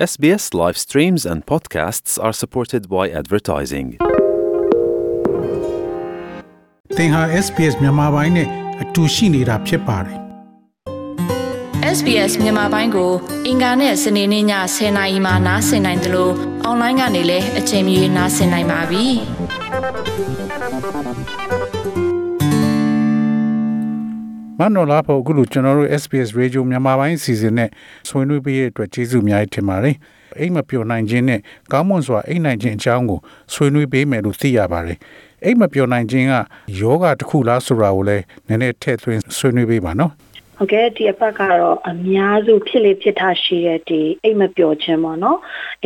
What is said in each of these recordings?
SBS live streams and podcasts are supported by advertising. သင်ဟာ SPS မြန်မာပိုင်းနဲ့အတူရှိနေတာဖြစ်ပါတယ် SBS မြန်မာပိုင်းကို အင်ကာနဲ့စနေနေ့ည10:00နာရီမှနားဆင်နိုင်တယ်လို့အွန်လိုင်းကနေလည်းအချိန်မီနားဆင်နိုင်ပါပြီ။ မနော်လာဖို့အခုလိုကျွန်တော်တို့ SPS Radio မြန်မာပိုင်းအစီအစဉ်နဲ့ဆွေးနွေးပေးရတဲ့အတွက်ကျေးဇူးအများကြီးတင်ပါတယ်အိမ်မပျော်နိုင်ခြင်းနဲ့ကောင်းမွန်စွာအိမ်နိုင်ခြင်းအကြောင်းကိုဆွေးနွေးပေးမယ်လို့သိရပါတယ်အိမ်မပျော်နိုင်ခြင်းကယောဂတစ်ခုလားဆိုတာကိုလည်းနည်းနည်းထည့်သွင်းဆွေးနွေးပေးပါနော် ဟုတ်ကဲ့ဒီအပတ်ကတော့အများစုဖြစ်လေဖြစ်ထားရှိတဲ့ဒီအိတ်မပျော်ခြင်းပေါ့နော်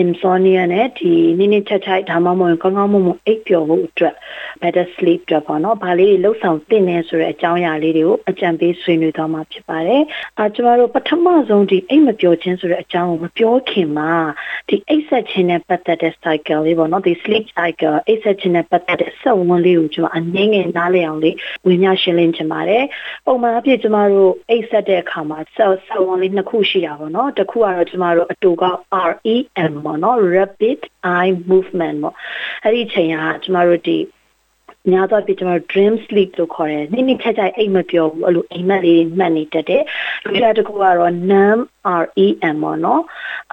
insomnia နဲ့ဒီနိနေချက်ချိုက်ဒါမှမဟုတ်ကောင်းကောင်းမွန်မွန်အိတ်ပျော်ဖို့အတွက် better sleep အတွက်ပေါ့နော်။ဘာလေးလှုပ်ဆောင်သင့်နေဆိုတဲ့အကြောင်းအရာလေးတွေကိုအကြံပေးဆွေးနွေးသွားမှာဖြစ်ပါတယ်။အာကျမတို့ပထမဆုံးဒီအိတ်မပျော်ခြင်းဆိုတဲ့အကြောင်းကိုမပြောခင်မှာဒီအိတ်ဆက်ခြင်းနဲ့ပတ်သက်တဲ့ cycle လေးပေါ့နော်ဒီ sleep cycle အိတ်ဆက်ခြင်းနဲ့ပတ်သက်တဲ့စက်ဝန်းလေးကိုကျွန်မအနည်းငယ်နားလည်အောင်လေးဝင်ရရှင်းလင်းချင်ပါတယ်။ပုံမှန်အဖြစ်ကျမတို့အိတ်ဆက်တဲ့အခါမှာစက်စက်ဝန်းလေးနှစ်ခုရှိတာပေါ့နော်။တစ်ခုကတော့ကျမတို့အတူက REM ပေါ့နော် rapid eye movement ပေါ့။အဲ့ဒီအချိန်ကကျမတို့ဒီများသောအားဖြင့်ကျွန်တော် dream sleep လို့ခေါ်တယ်။နိမ့်နိမ့်ချက်ချက်အိမ်မပြောဘူးအဲ့လိုအိမ်မက်လေးမှတ်နေတတ်တယ်။လူရတစ်ခုကတော့ NAM REM ပေါ့နော်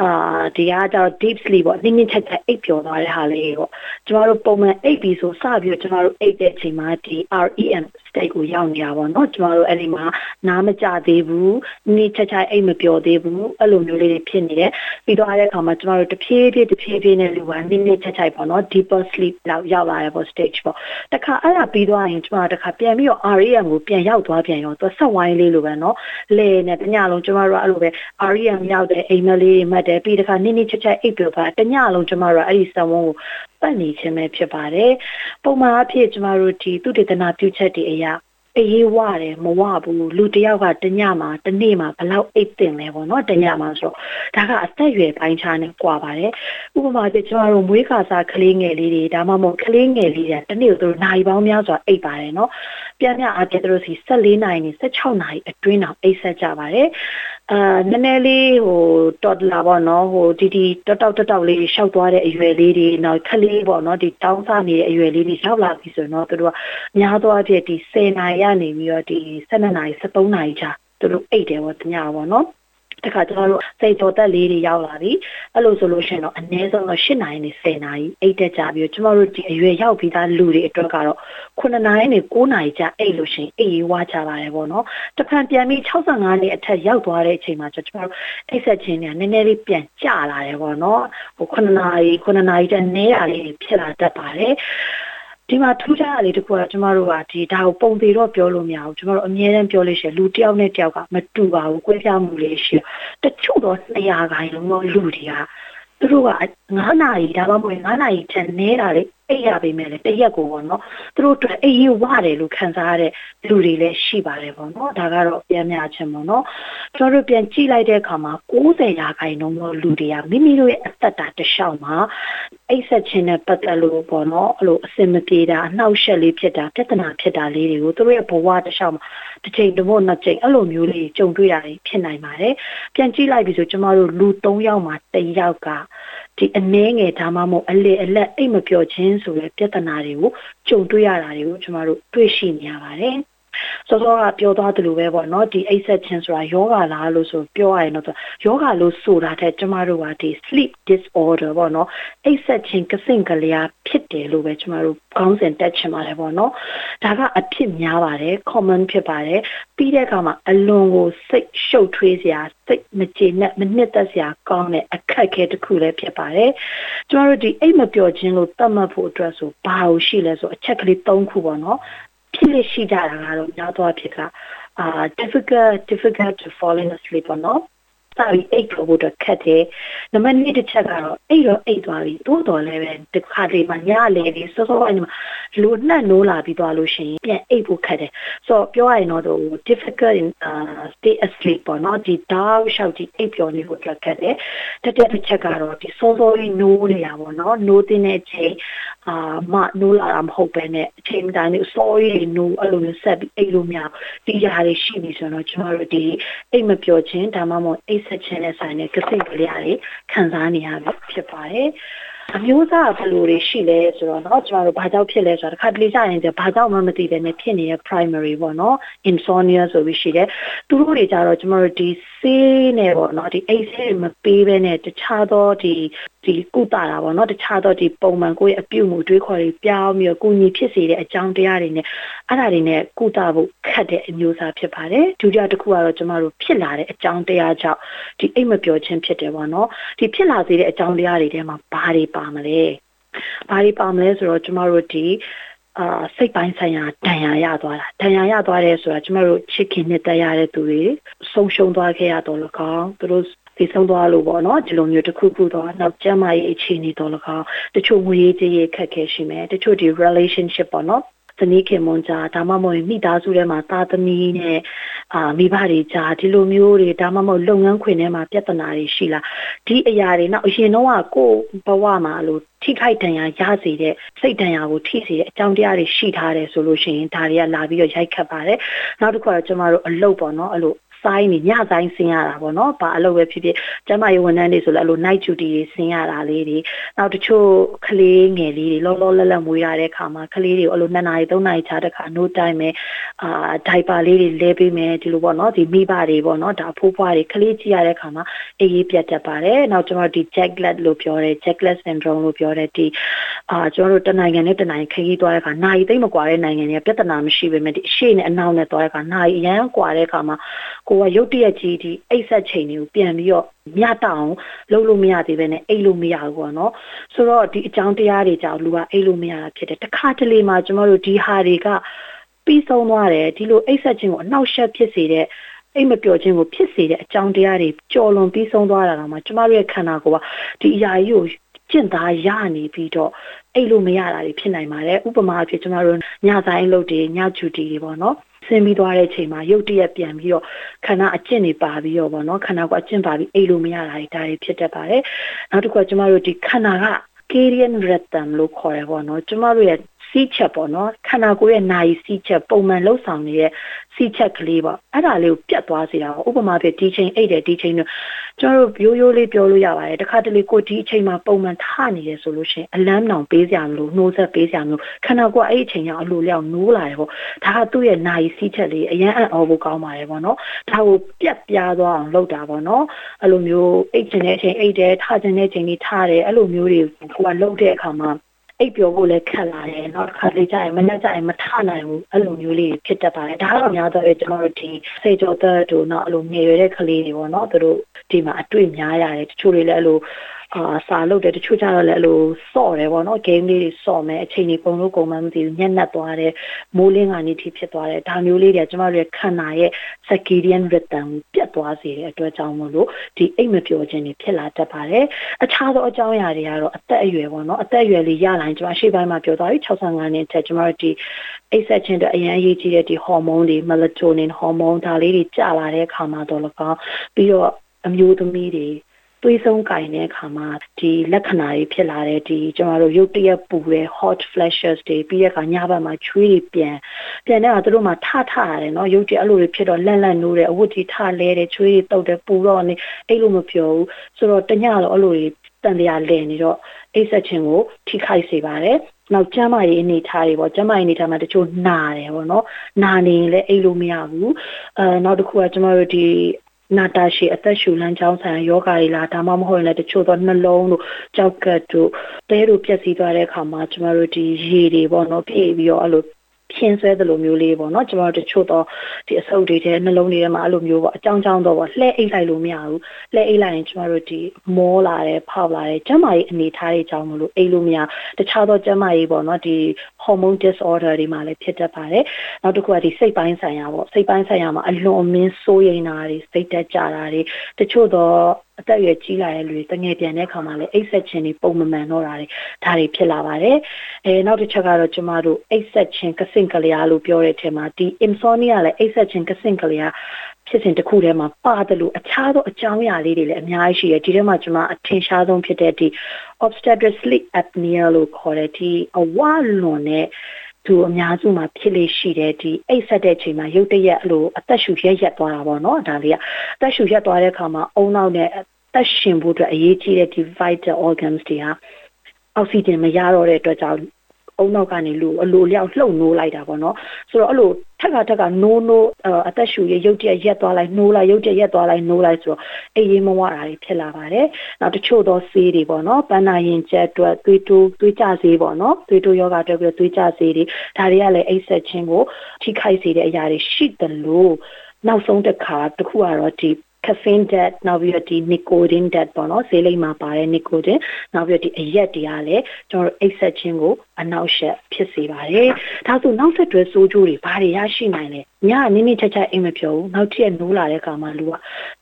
အာဒီကကျတော့ deep sleep ပေါ့နင်းနင်းချက်ချက်အိပ်ပျော်သွားတဲ့ဟာလေးပေါ့ကျမတို့ပုံမှန်အိပ်ပြီးဆိုစပြီးတော့ကျမတို့အိပ်တဲ့အချိန်မှာဒီ REM state ကိုရောက်နေတာပေါ့နော်ကျမတို့အဲ့ဒီမှာနားမကြသေးဘူးနင်းချက်ချက်အိပ်မပျော်သေးဘူးအဲ့လိုမျိုးလေးတွေဖြစ်နေတယ်ပြီးတော့အဲ့ဒီအခါမှာကျမတို့တဖြည်းဖြည်းတဖြည်းဖြည်းနဲ့လူကနင်းနင်းချက်ချက်ပေါ့နော် deeper sleep လောက်ရောက်လာတဲ့ပေါ့ stage ပေါ့တခါအဲ့ဒါပြီးသွားရင်ကျမတို့တခါပြန်ပြီးတော့ REM ကိုပြန်ရောက်သွားပြန်ရောသူဆက်ဝိုင်းလေးလိုပဲနော်လေနဲ့တညလုံးကျမတို့အဲ့လိုပဲ REM ရောက်တဲ့အိမ်မလေးတွေမှတ်တယ်ပြီးတခါနိနိချက်ချက်အိပ်ပြောပါတညလုံးကျမတို့အဲ့ဒီစံဝန်းကိုပတ်နေခြင်းပဲဖြစ်ပါတယ်ပုံမှန်အဖြစ်ကျမတို့ဒီသူတေသနာပြုချက်တွေအရာအေးဝတယ်မဝဘူးလူတယောက်ကတညမှာတနေ့မှာဘလောက်အိတ်တင်လဲပေါ့နော်တညမှာဆိုတော့ဒါကအသက်အရွယ်ပိုင်းခြားနဲ့ကြွာပါတယ်ဥပမာပြကျမတို့မွေးခါစားကလေးငယ်လေးတွေဒါမှမဟုတ်ကလေးငယ်လေးတွေတနေ့ကိုသူတို့နိုင်ပေါင်းများစွာအိတ်ပါတယ်နော်ပြန်ပြအပြည့်သူတို့စီ14နိုင်နေ16နိုင်အတွင်းတော့အိတ်ဆက်ကြပါတယ် အာနည်းနည်းလေးဟိုတော်လာပေါ့နော်ဟိုဒီဒီတောက်တောက်တောက်လေးရှောက်သွားတဲ့အရွယ်လေးတွေနောက်ခလေးပေါ့နော်ဒီတောင်းစားနေတဲ့အရွယ်လေးတွေရောက်လာပြီဆိုတော့သူတို့ကများသောအားဖြင့်ဒီ10နိုင်ရနေပြီးတော့ဒီ12နိုင်13နိုင်ကြာသူတို့အိတ်တယ်ပေါ့တ냐ပေါ့နော် တခါကျမတို့စိတ်တော်သက်လေးတွေရောက်လာပြီအဲ့လိုဆိုလို့ရှိရင်တော့အနည်းဆုံးတော့8နာရီနဲ့10နာရီအိတ်တက်ကြပြီးတော့ကျမတို့ဒီအရွယ်ရောက်ပြီးသားလူတွေအတွက်ကတော့9နာရီနဲ့9နာရီကြာအိတ်လို့ရှိရင်အိတ်ရေးဝါကြပါတယ်ပေါ့နော်တစ်ဖန်ပြန်ပြီး65နှစ်အထက်ရောက်သွားတဲ့အချိန်မှာကျမတို့အိတ်ဆက်ခြင်းတွေကနည်းနည်းလေးပြန်ကျလာတယ်ပေါ့နော်ဟို9နာရီ9နာရီတက်နဲတာလေးဖြစ်လာတတ်ပါတယ် ဒီမှာထူးခြားတာလေးတခုကကျမတို့ကဒီဒါကိုပုံသေးတော့ပြောလို့မရဘူးကျမတို့အမြဲတမ်းပြောလို့ရှိရင်လူတစ်ယောက်နဲ့တစ်ယောက်ကမတူပါဘူးကွဲပြားမှုလေးရှိတချို့တော့200ခိုင်လုံးတော့လူတွေကသူတို့က9နာရီဒါမှမဟုတ်9နာရီထက်နည်းတာလေအိပ်ရပေမဲ့လည်းတရက်ကိုပေါ့နော်သူတို့အတွက်အိပ်ရေးဝတယ်လို့ခံစားရတဲ့လူတွေလည်းရှိပါတယ်ပေါ့နော်ဒါကတော့ပြန်များခြင်းပေါ့နော်ကျွန်တော်တို့ပြန်ကြည့်လိုက်တဲ့အခါမှာ90ရာခိုင်နှုန်းသောလူတွေကမိမိတို့ရဲ့အသက်တာတစ်လျှောက်မှာအိပ်ဆက်ခြင်းနဲ့ပတ်သက်လို့ပေါ့နော်အဲ့လိုအစင်မပြေတာအနှောက်အယှက်လေးဖြစ်တာပြဿနာဖြစ်တာလေးတွေကိုသူတို့ရဲ့ဘဝတစ်လျှောက်မှာတစ်ချိန်တစ်မို့နှစ်ချိန်အဲ့လိုမျိုးလေးကြုံတွေ့တာတွေဖြစ်နိုင်ပါတယ်ပြန်ကြည့်လိုက်ပြီဆိုကျမတို့လူ3ယောက်မှာ1ယောက်က ဒီအနှဲငယ်ဒါမှမဟုတ်အလေအလက်အိတ်မပြောခြင်းဆိုတဲ့ပြဿနာတွေကိုကြုံတွေ့ရတာတွေကိုကျမတို့တွေ့ရှိနေရပါတယ် စောစောကပြောသွားသလိုပဲပေါ့နော်ဒီအိပ်ဆက်ခြင်းဆိုတာယောဂလားလို့ဆိုပြောရရင်တော့ယောဂလို့ဆိုတာတဲ့ကျမတို့ကဒီ sleep disorder ပေါ့နော်အိပ်ဆက်ခြင်းကစင့်ကလျာဖြစ်တယ်လို့ပဲကျမတို့ခေါင်းစဉ်တက်ချင်ပါတယ်ပေါ့နော်ဒါကအဖြစ်များပါတယ် common ဖြစ်ပါတယ်ပြီးတဲ့အခါမှာအလွန်ကိုစိတ်ရှုပ်ထွေးစရာစိတ်မကျေနပ်မနှစ်သက်စရာကောင်းတဲ့အခက်အခဲတစ်ခုလည်းဖြစ်ပါတယ်ကျမတို့ဒီအိပ်မပျော်ခြင်းလို့သတ်မှတ်ဖို့အတွက်ဆိုဘာလို့ရှိလဲဆိုအချက်ကလေး၃ခုပေါ့နော် ဖြစ်လို့ရှိကြတာကတော့များသောအားဖြင့်ကအာ difficult difficult to fall in asleep ပေါ့နော်စာပြီးအိတ်ဖို့တော့ခက်တယ်နံပါတ်2တစ်ချက်ကတော့အိတ်တော့အိတ်သွားပြီသို့တော်လည်းပဲဒီခါလေးမှာညလေလေးစောစောပိုင်းမှာလိုနှက်နိုးလာပြီးသွားလို့ရှိရင်ပြန်အိတ်ဖို့ခက်တယ်ဆိုတော့ပြောရရင်တော့ difficult in uh, stay asleep ပေါ့နော်ဒီတောက်လျှောက်ဒီအိတ်ပြောနေဖို့အတွက်ခက်တယ်တစ်ချက်တစ်ချက်ကတော့ဒီစောစောလေးနိုးနေတာပေါ့နော်နိုးတဲ့အချိန်အာမနိုးလာတာမဟုတ်ပဲနဲ့အချိန်တိုင်း story တွေနိုးအဲ့လိုမျိုးဆက်ပြီးအိတ်လို့မရဒီຢာတွေရှိပြီဆိုတော့ကျွန်တော်တို့ဒီအိတ်မပျော်ခြင်းဒါမှမဟုတ်အိတ်ဆက်ခြင်းနဲ့ဆိုင်တဲ့ကစိတ်ကလေးတွေခံစားနေရပြီဖြစ်ပါတယ်အမျိုးသားဘယ်လိုတွေရှိလဲဆိုတော့เนาะကျမတို့ဘာကြောင့်ဖြစ်လဲဆိုတော့တစ်ခါတလေကြာရင်ဘာကြောင့်မှမသိတဲ့နဲ့ဖြစ်နေတဲ့ primary ပေါ့เนาะ insomnia ဆိုပြီးရှိတယ်သူတို့တွေကြတော့ကျမတို့ဒီ ဆေးနဲ့ပေါ့နော်ဒီအိတ်ဆေးမပေးဘဲနဲ့တခြားသောဒီဒီကုသတာပေါ့နော်တခြားသောဒီပုံမှန်ကိုယ့်ရဲ့အပြုအမူတွေးခေါ်တွေပြောင်းပြီးတော့ကုညီဖြစ်စေတဲ့အကြောင်းတရားတွေနဲ့အဲ့ဒါတွေနဲ့ကုသဖို့ခတ်တဲ့အမျိုးအစားဖြစ်ပါတယ်ဒုတိယတစ်ခုကတော့ကျမတို့ဖြစ်လာတဲ့အကြောင်းတရားကြောင့်ဒီအိတ်မပြောခြင်းဖြစ်တယ်ပေါ့နော်ဒီဖြစ်လာစေတဲ့အကြောင်းတရားတွေထဲမှာဘာတွေပါမလဲဘာတွေပါမလဲဆိုတော့ကျမတို့ဒီ အာစိတ်ပိုင်းဆိုင်ရာဒဏ်ရာရသွားတာဒဏ်ရာရသွားတယ်ဆိုတာကျမတို့ချစ်ခင်နှစ်သက်ရတဲ့သူတွေဆုံးရှုံးသွားခဲ့ရတော့လကောင်းသူတို့ဒီဆုံးသွားလို့ပေါ့နော်ဒီလိုမျိုးတစ်ခုခုတော့နောက်ကျမရဲ့အခြေအနေတော့လကောင်းတချို့ငွေရေးကြေးရေးခက်ခဲရှိမယ်တချို့ဒီ relationship ပေါ့နော် ဇနီးခင်မွန်ကြားဒါမှမဟုတ်မိသားစုထဲမှာသားသမီးနဲ့အာမိဘတွေကြားဒီလိုမျိုးတွေဒါမှမဟုတ်လုပ်ငန်းခွင်ထဲမှာပြဿနာတွေရှိလားဒီအရာတွေနောက်အရင်တော့ကကိုယ်ဘဝမှာလို့ထိခိုက်ဒဏ်ရာရစေတဲ့စိတ်ဒဏ်ရာကိုထိစေတဲ့အကြောင်းတရားတွေရှိထားတယ်ဆိုလို့ရှိရင်ဒါတွေကလာပြီးတော့ရိုက်ခတ်ပါတယ်နောက်တစ်ခုကတော့ကျမတို့အလုပ်ပေါ့နော်အဲ့လို စိုင်းနေညဆိုင်ဆင်းရတာပေါ့နော်။ဘာအလုပ်ပဲဖြစ်ဖြစ်ကျမရေးဝန်ထမ်းတွေဆိုလည်းအဲ့လို night duty တွေဆင်းရတာလေးတွေနောက်တချို့ကလေးငယ်လေးတွေလောလောလတ်လတ်မွေးရတဲ့အခါမှာကလေးတွေကိုအဲ့လို2နာရီ3နာရီခြားတဲ့အခါ no time ပဲအာ diaper လေးတွေလဲပေးမယ်ဒီလိုပေါ့နော်ဒီမိဘတွေပေါ့နော်ဒါအဖိုးဖွားတွေကလေးကြည့်ရတဲ့အခါမှာအေးရေးပြတ်တတ်ပါတယ်။နောက်ကျမတို့ဒီ jacklet လို့ပြောတယ် jacklet syndrome လို့ပြောတယ်ဒီအာကျွန်တော်တို့တနိုင်ငံနဲ့တနိုင်ငံခရီးသွားတဲ့အခါနိုင်သိမ့်မကွာတဲ့နိုင်ငံတွေကပြဿနာမရှိပေမဲ့ဒီအရှိနဲ့အနောက်နဲ့သွားတဲ့အခါနိုင်အရန်ကွာတဲ့အခါမှာကိုကရုတ်တရက်ကြီးဒီအိတ်ဆက်ချိန်တွေကိုပြန်ပြီးတော့မြတ်တောင်လုံးလို့မရသေးပဲနဲ့အိတ်လို့မရဘူးပေါ့နော်ဆိုတော့ဒီအကြောင်းတရားတွေကြောင့်လူကအိတ်လို့မရတာဖြစ်တယ်တခါတလေမှာကျွန်တော်တို့ဒီဟာတွေကပြီးဆုံးသွားတယ်ဒီလိုအိတ်ဆက်ခြင်းကိုအနှောက်အယှက်ဖြစ်စေတဲ့အိမ်မပျော်ခြင်းကိုဖြစ်စေတဲ့အကြောင်းတရားတွေကြော်လွန်ပြီးဆုံးသွားတာတော့မှကျမတို့ရဲ့ခန္ဓာကိုယ်ကဒီအရာကြီးကိုကျင့်သားရနေပြီးတော့အိတ်လို့မရတာတွေဖြစ်နိုင်ပါတယ်ဥပမာအဖြစ်ကျမတို့ညဆိုင်လုပ်တွေညချူတီတွေပေါ့နော် ဆင်းပြီးသွားတဲ့အချိန်မှာရုတ်တရက်ပြန်ပြီးတော့ခန္ဓာအကျင့်တွေပါပြီးတော့ဗောနော်ခန္ဓာကအကျင့်ပါပြီးအိတ်လို့မရတာတွေဒါတွေဖြစ်တတ်ပါတယ်နောက်တစ်ခုကကျမတို့ဒီခန္ဓာက Circadian rhythm လို့ခေါ်တယ်ပေါ့နော်ကျမတို့ရဲ့ စီးချက်ပေါ့နော်ခန္ဓာကိုယ်ရဲ့နာယီစီးချက်ပုံမှန်လှုပ်ဆောင်နေတဲ့စီးချက်ကလေးပေါ့အဲ့ဒါလေးကိုပြတ်သွားစေတာပေါ့ဥပမာပြဒီချိန်အိတ်တယ်ဒီချိန်တို့ကျွန်တော်တို့ရိုးရိုးလေးပြောလို့ရပါတယ်တခါတလေကိုဒီအချိန်မှာပုံမှန်ထနေတယ်ဆိုလို့ရှိရင်အလန်းနောင်ပေးစရာမလိုနှိုးဆက်ပေးစရာမလိုခန္ဓာကိုယ်အဲ့အချိန်ရောက်အလိုလျောက်နိုးလာတယ်ပေါ့ဒါကသူ့ရဲ့နာယီစီးချက်လေးအရန်အံ့ဩဖို့ကောင်းပါတယ်ပေါ့နော်ဒါကိုပြတ်ပြားသွားအောင်လုပ်တာပေါ့နော်အဲ့လိုမျိုးအိတ်ချင်တဲ့အချိန်အိတ်တယ်ထချင်တဲ့အချိန်လေးထားတယ်အဲ့လိုမျိုးတွေကိုကလုပ်တဲ့အခါမှာ အိပ်ပျော်ဖို့လည်းခက်လာတယ်နောက်တစ်ခါလေကြာရင်မနေ့ကျရင်မထနိုင်ဘူးအဲ့လိုမျိုးလေးဖြစ်တတ်ပါတယ်ဒါကတော့များသောအားကျွန်တော်တို့ဒီစေကျော်သက်တို့နောက်အဲ့လိုငယ်ရွယ်တဲ့ကလေးတွေပေါ့နော်သူတို့ဒီမှာအတွေ့များရတယ်တချို့တွေလည်းအဲ့လို အာစာလုပ်တယ်တချို့ကျတော့လည်းအဲ့လိုစော့တယ်ပေါ့နော် game လေးတွေစော့မယ်အချိန်ကြီးပုံလို့ကုန်မှမသိဘူးညက်နက်သွားတယ်မိုးလင်းကနေထိဖြစ်သွားတယ်ဒါမျိုးလေးတွေကျမတို့ရဲ့ခန္ဓာရဲ့ circadian rhythm ပြတ်သွားစေတဲ့အတွက်ကြောင့်မို့လို့ဒီအိတ်မပျော်ခြင်းတွေဖြစ်လာတတ်ပါတယ်အခြားသောအကြောင်းအရာတွေကတော့အသက်အရွယ်ပေါ့နော်အသက်အရွယ်လေးရလာရင်ကျမရှေ့ပိုင်းမှာပြောသွားပြီ65နှစ်ထက်ကျမတို့ဒီအိတ်ဆက်ခြင်းတွေအရင်အရေးကြီးတဲ့ဒီဟော်မုန်းတွေ melatonin ဟော်မုန်းဒါလေးတွေကျလာတဲ့အခါမှာတော့လကောင်းပြီးတော့အမျိုးသမီးတွေ သွေးဆုံးကင်တဲ့အခါမှာဒီလက္ခဏာတွေဖြစ်လာတဲ့ဒီကျွန်တော်တို့ရုပ်တရက်ပူတဲ့ hot flashes တွေပြီးတဲ့အခါညဘက်မှာချွေးတွေပြန်ပြန်တဲ့အခါတို့မှထထရတယ်နော်ရုပ်တရက်အဲ့လိုတွေဖြစ်တော့လန့်လန့်နိုးတယ်အဝတ်ကြီးထလဲတယ်ချွေးတွေတုပ်တယ်ပူတော့နေအဲ့လိုမပြောဘူးဆိုတော့တညတော့အဲ့လိုတွေတန်တရားလဲနေတော့အိတ်ဆက်ခြင်းကိုထိခိုက်စေပါတယ်နောက်ကျမ်းမာရေးအနေထားတွေပေါ့ကျမ်းမာရေးအနေထားမှာတချို့နာတယ်ပေါ့နော်နာနေရင်လည်းအိတ်လို့မရဘူးအဲနောက်တစ်ခုကကျမတို့ဒီ နာတာရှည်အသက်ရှူလမ်းကြောင်းဆိုင်ရာယောဂါတွေလားဒါမှမဟုတ်ရင်လည်းတချို့သောနှလုံးတို့ကြောက်ကတ်တို့တဲတို့ပြက်စီးသွားတဲ့အခါမှာကျမတို့ဒီရေတွေပေါ့နော်ဖြည့်ပြီးတော့အဲ့လို ဖြင်းဆွဲသလိုမျိုးလေးပေါ့နော်ကျွန်တော်တို့တချို့တော့ဒီအဆုပ်တွေထဲနှလုံးတွေထဲမှာအဲ့လိုမျိုးပေါ့အကြောင်းကြောင်းတော့ပေါ့လှဲအိတ်လိုက်လို့မရဘူးလှဲအိတ်လိုက်ရင်ကျွန်တော်တို့ဒီမောလာတယ်ဖောက်လာတယ်ကျန်းမာရေးအနေထားတွေကြောင့်မလို့အိတ်လို့မရတခြားသောကျန်းမာရေးပေါ့နော်ဒီ hormone disorder တွေမှာလည်းဖြစ်တတ်ပါတယ်နောက်တစ်ခုကဒီစိတ်ပိုင်းဆိုင်ရာပေါ့စိတ်ပိုင်းဆိုင်ရာမှာအလွန်အမင်းစိုးရိမ်တာတွေစိတ်တက်ကြတာတွေတချို့တော့ အသက်အရွယ်ကြီးလာတဲ့လူတွေတငယ်ပြန်တဲ့အခါမှာလည်းအိတ်ဆက်ခြင်းတွေပုံမမှန်တော့တာတွေဒါတွေဖြစ်လာပါတယ်အဲနောက်တစ်ချက်ကတော့ကျမတို့အိတ်ဆက်ခြင်းကစင်ကလျာလို့ပြောတဲ့အထက်မှာဒီ insomnia လည်းအိတ်ဆက်ခြင်းကစင်ကလျာဖြစ်စဉ်တစ်ခုထဲမှာပါတယ်လို့အခြားသောအကြောင်းအရာလေးတွေလည်းအများကြီးရှိတယ်ဒီထဲမှာကျွန်မအထင်ရှားဆုံးဖြစ်တဲ့ဒီ obstetric sleep apnea လို့ခေါ်တဲ့ဒီအဝလွန်တဲ့ သူအများစုမှာဖြစ်လေရှိတယ်ဒီအိတ်ဆက်တဲ့ချိန်မှာရုတ်တရက်အလိုအသက်ရှူရက်ရက်သွားတာပေါ့နော်ဒါလေးကအသက်ရှူရက်သွားတဲ့အခါမှာအုံနောက်နဲ့အသက်ရှင်ဖို့အတွက်အရေးကြီးတဲ့ဒီ vital organs တွေဟာအောက်ဆီဂျင်မရတော့တဲ့အတွက်ကြောင့် အုံနောက်ကနေလူအလိုလျောက်လှုပ်နိုးလိုက်တာပေါ့နော်ဆိုတော့အဲ့လိုထက်ကထက်ကနိုးနိုးအသက်ရှူရရုတ်တရက်ရက်သွားလိုက်နိုးလိုက်ရုတ်တရက်ရက်သွားလိုက်နိုးလိုက်ဆိုတော့အေးရေးမဝတာတွေဖြစ်လာပါတယ်နောက်တချို့သောဆေးတွေပေါ့နော်ပန်းနာရင်ကျက်အတွက်သွေးတိုးသွေးကြဆေးပေါ့နော်သွေးတိုးယောဂအတွက်ပြီးသွေးကြဆေးတွေဒါတွေကလည်းအိတ်ဆက်ခြင်းကိုထိခိုက်စေတဲ့အရာတွေရှိတယ်လို့နောက်ဆုံးတစ်ခါတခုကတော့ဒီ caffeine debt နောက်ပြီးတော့ဒီ nicotine debt ပေါ့နော်ဈေးလိမ်မှာပါတဲ့ nicotine နောက်ပြီးတော့ဒီအရက်တွေကလည်းကျွန်တော်တို့အိတ်ဆက်ခြင်းကိုအနောက်ရှက်ဖြစ်စေပါတယ်ဒါဆိုနောက်ဆက်တွဲဆိုးကျိုးတွေဘာတွေရရှိနိုင်လဲညနင်းနင်းချက်ချက်အိမ်မပြောဘူးနောက်ထပ်နိုးလာတဲ့အခါမှာလူက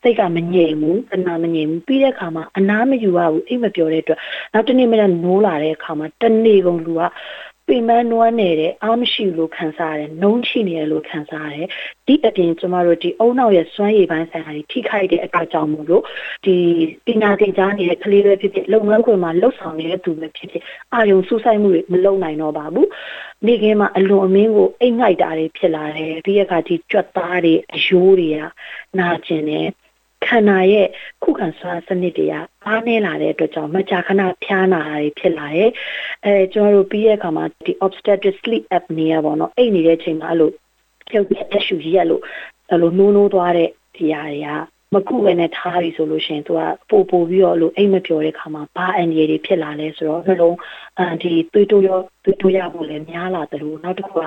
စိတ်ကမငြိမ်ဘူးတနာမငြိမ်ဘူးပြီးတဲ့အခါမှာအနားမယူရဘူးအိမ်မပြောတဲ့အတွက်နောက်တနေ့မှလည်းနိုးလာတဲ့အခါမှာတနေ့ကုန်လူက ပင်မနွမ်းနေတဲ့အားမရှိလို့ခံစားရတယ်နှုံးချိနေတယ်လို့ခံစားရတယ်ဒီအပြင်ကျမတို့ဒီအုံနောက်ရဲ့စွမ်းရည်ပိုင်းဆိုင်ရာတွေထိခိုက်တဲ့အတွက်ကြောင့်မို့လို့ဒီပညာသင်ကြားနေတဲ့ကလေးတွေဖြစ်ဖြစ်လုပ်ငန်းခွင်မှာလှုပ်ဆောင်နေတဲ့သူတွေဖြစ်ဖြစ်အာယုံစူးစိုက်မှုတွေမလုပ်နိုင်တော့ပါဘူးနေခင်းမှာအလွန်အမင်းကိုအိတ်ငိုက်တာတွေဖြစ်လာတယ်ပြီးရခါဒီကြွက်သားတွေအယိုးတွေကနာကျင်တယ် ခန္ဓာရဲ့ခုခံစွမ်းစနစ်တွေကအားနည်းလာတဲ့အတွက်ကြောင့်မကြာခဏဖျားနာတာတွေဖြစ်လာတယ်။အဲကျွန်တော်တို့ပြီးတဲ့အခါမှာဒီ obstetric sleep apnea ပေါ့နော်အိတ်နေတဲ့ချိန်မှာအဲ့လိုပြုတ်ပြက်ရှူရက်လို့အဲ့လိုနှိုးနှိုးသွားတဲ့ဒီဟာတွေကမကုပဲနဲ့ထားပြီဆိုလို့ရှိရင်သူကပို့ပို့ပြီးတော့လို့အိမ်မပြောတဲ့ခါမှာဘာအန်ဒီတွေဖြစ်လာလဲဆိုတော့နှလုံးအန်ဒီသွေးတိုးရောသွေးတိုးရဖို့လည်းများလာတယ်လို့နောက်တစ်ခုက